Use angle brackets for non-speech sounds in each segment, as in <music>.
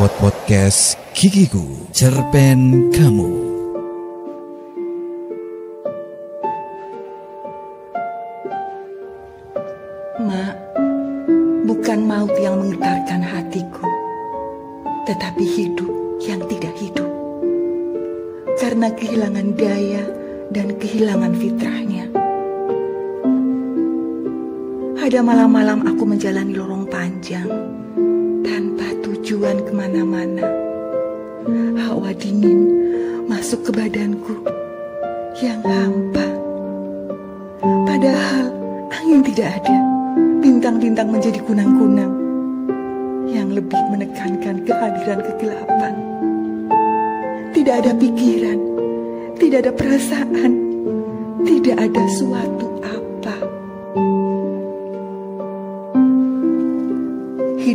Pod Podcast Kikiku Cerpen Kamu Mak, bukan maut yang menggetarkan hatiku, tetapi hidup yang tidak hidup. Karena kehilangan daya dan kehilangan fitrahnya. Ada malam-malam aku menjalani lorong panjang tanpa tujuan ke mana-mana. Hawa dingin masuk ke badanku yang hampa. Padahal angin tidak ada, bintang-bintang menjadi kunang-kunang yang lebih menekankan kehadiran kegelapan. Tidak ada pikiran, tidak ada perasaan, tidak ada suatu apa.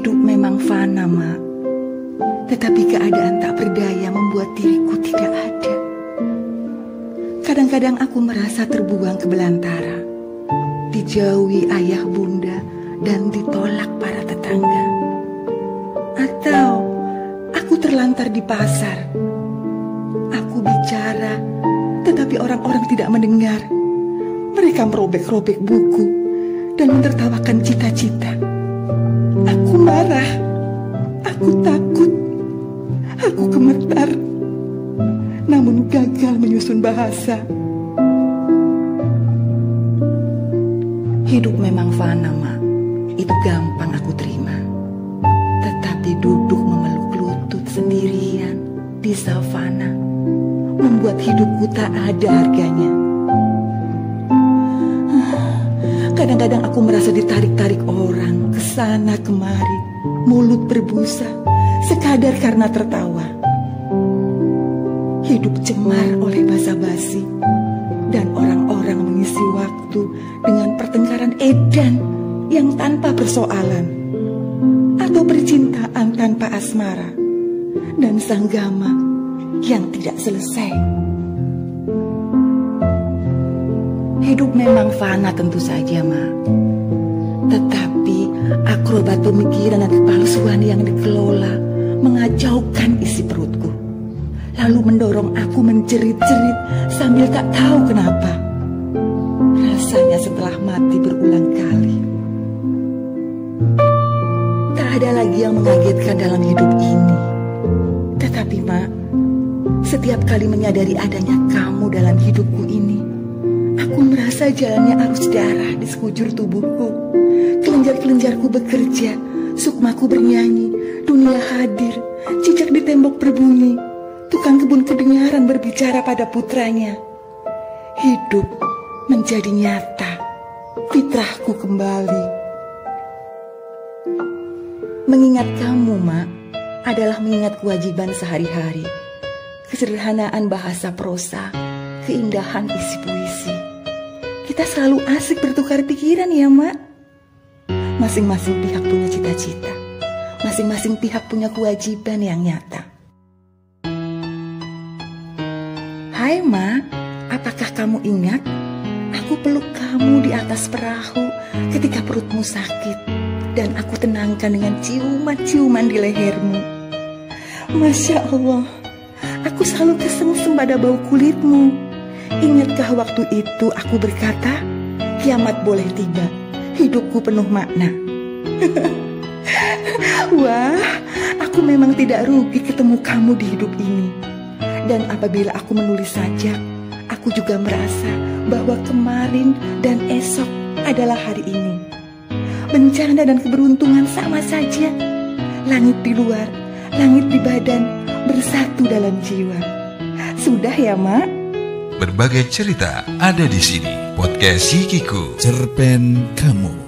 Hidup memang fana, Mak. Tetapi keadaan tak berdaya membuat diriku tidak ada. Kadang-kadang aku merasa terbuang ke belantara, dijauhi ayah bunda dan ditolak para tetangga. Atau aku terlantar di pasar. Aku bicara, tetapi orang-orang tidak mendengar. Mereka merobek-robek buku dan menertawakan cita-cita. Marah, aku takut, aku gemetar, namun gagal menyusun bahasa. Hidup memang fana, Mak. Itu gampang aku terima. Tetapi duduk memeluk lutut sendirian di savana membuat hidupku tak ada harganya. Kadang-kadang aku merasa ditarik-tarik orang sana kemari, mulut berbusa, sekadar karena tertawa. Hidup cemar oleh basa-basi, dan orang-orang mengisi waktu dengan pertengkaran edan yang tanpa persoalan, atau percintaan tanpa asmara, dan sanggama yang tidak selesai. Hidup memang fana tentu saja, Ma. Tetapi akrobat pemikiran dan kepalsuan yang dikelola mengacaukan isi perutku. Lalu mendorong aku menjerit-jerit sambil tak tahu kenapa. Rasanya setelah mati berulang kali. Tak ada lagi yang mengagetkan dalam hidup ini. Tetapi, Mak, setiap kali menyadari adanya kamu dalam hidupku ini, Aku merasa jalannya arus darah di sekujur tubuhku. Kelenjar-kelenjarku bekerja, sukmaku bernyanyi, dunia hadir, cicak di tembok berbunyi, tukang kebun kedengaran berbicara pada putranya. Hidup menjadi nyata, fitrahku kembali. Mengingat kamu, Mak, adalah mengingat kewajiban sehari-hari. Kesederhanaan bahasa prosa, keindahan isi puisi. Kita selalu asik bertukar pikiran ya, Mak. Masing-masing pihak punya cita-cita. Masing-masing pihak punya kewajiban yang nyata. Hai, Mak. Apakah kamu ingat? Aku peluk kamu di atas perahu ketika perutmu sakit. Dan aku tenangkan dengan ciuman-ciuman di lehermu. Masya Allah, aku selalu kesengsem pada bau kulitmu. Ingatkah waktu itu aku berkata, kiamat boleh tiba, hidupku penuh makna. <laughs> Wah, aku memang tidak rugi ketemu kamu di hidup ini. Dan apabila aku menulis sajak, aku juga merasa bahwa kemarin dan esok adalah hari ini. Bencana dan keberuntungan sama saja. Langit di luar, langit di badan, bersatu dalam jiwa. Sudah ya, Mak? Berbagai cerita ada di sini. Podcast Kikiku Cerpen Kamu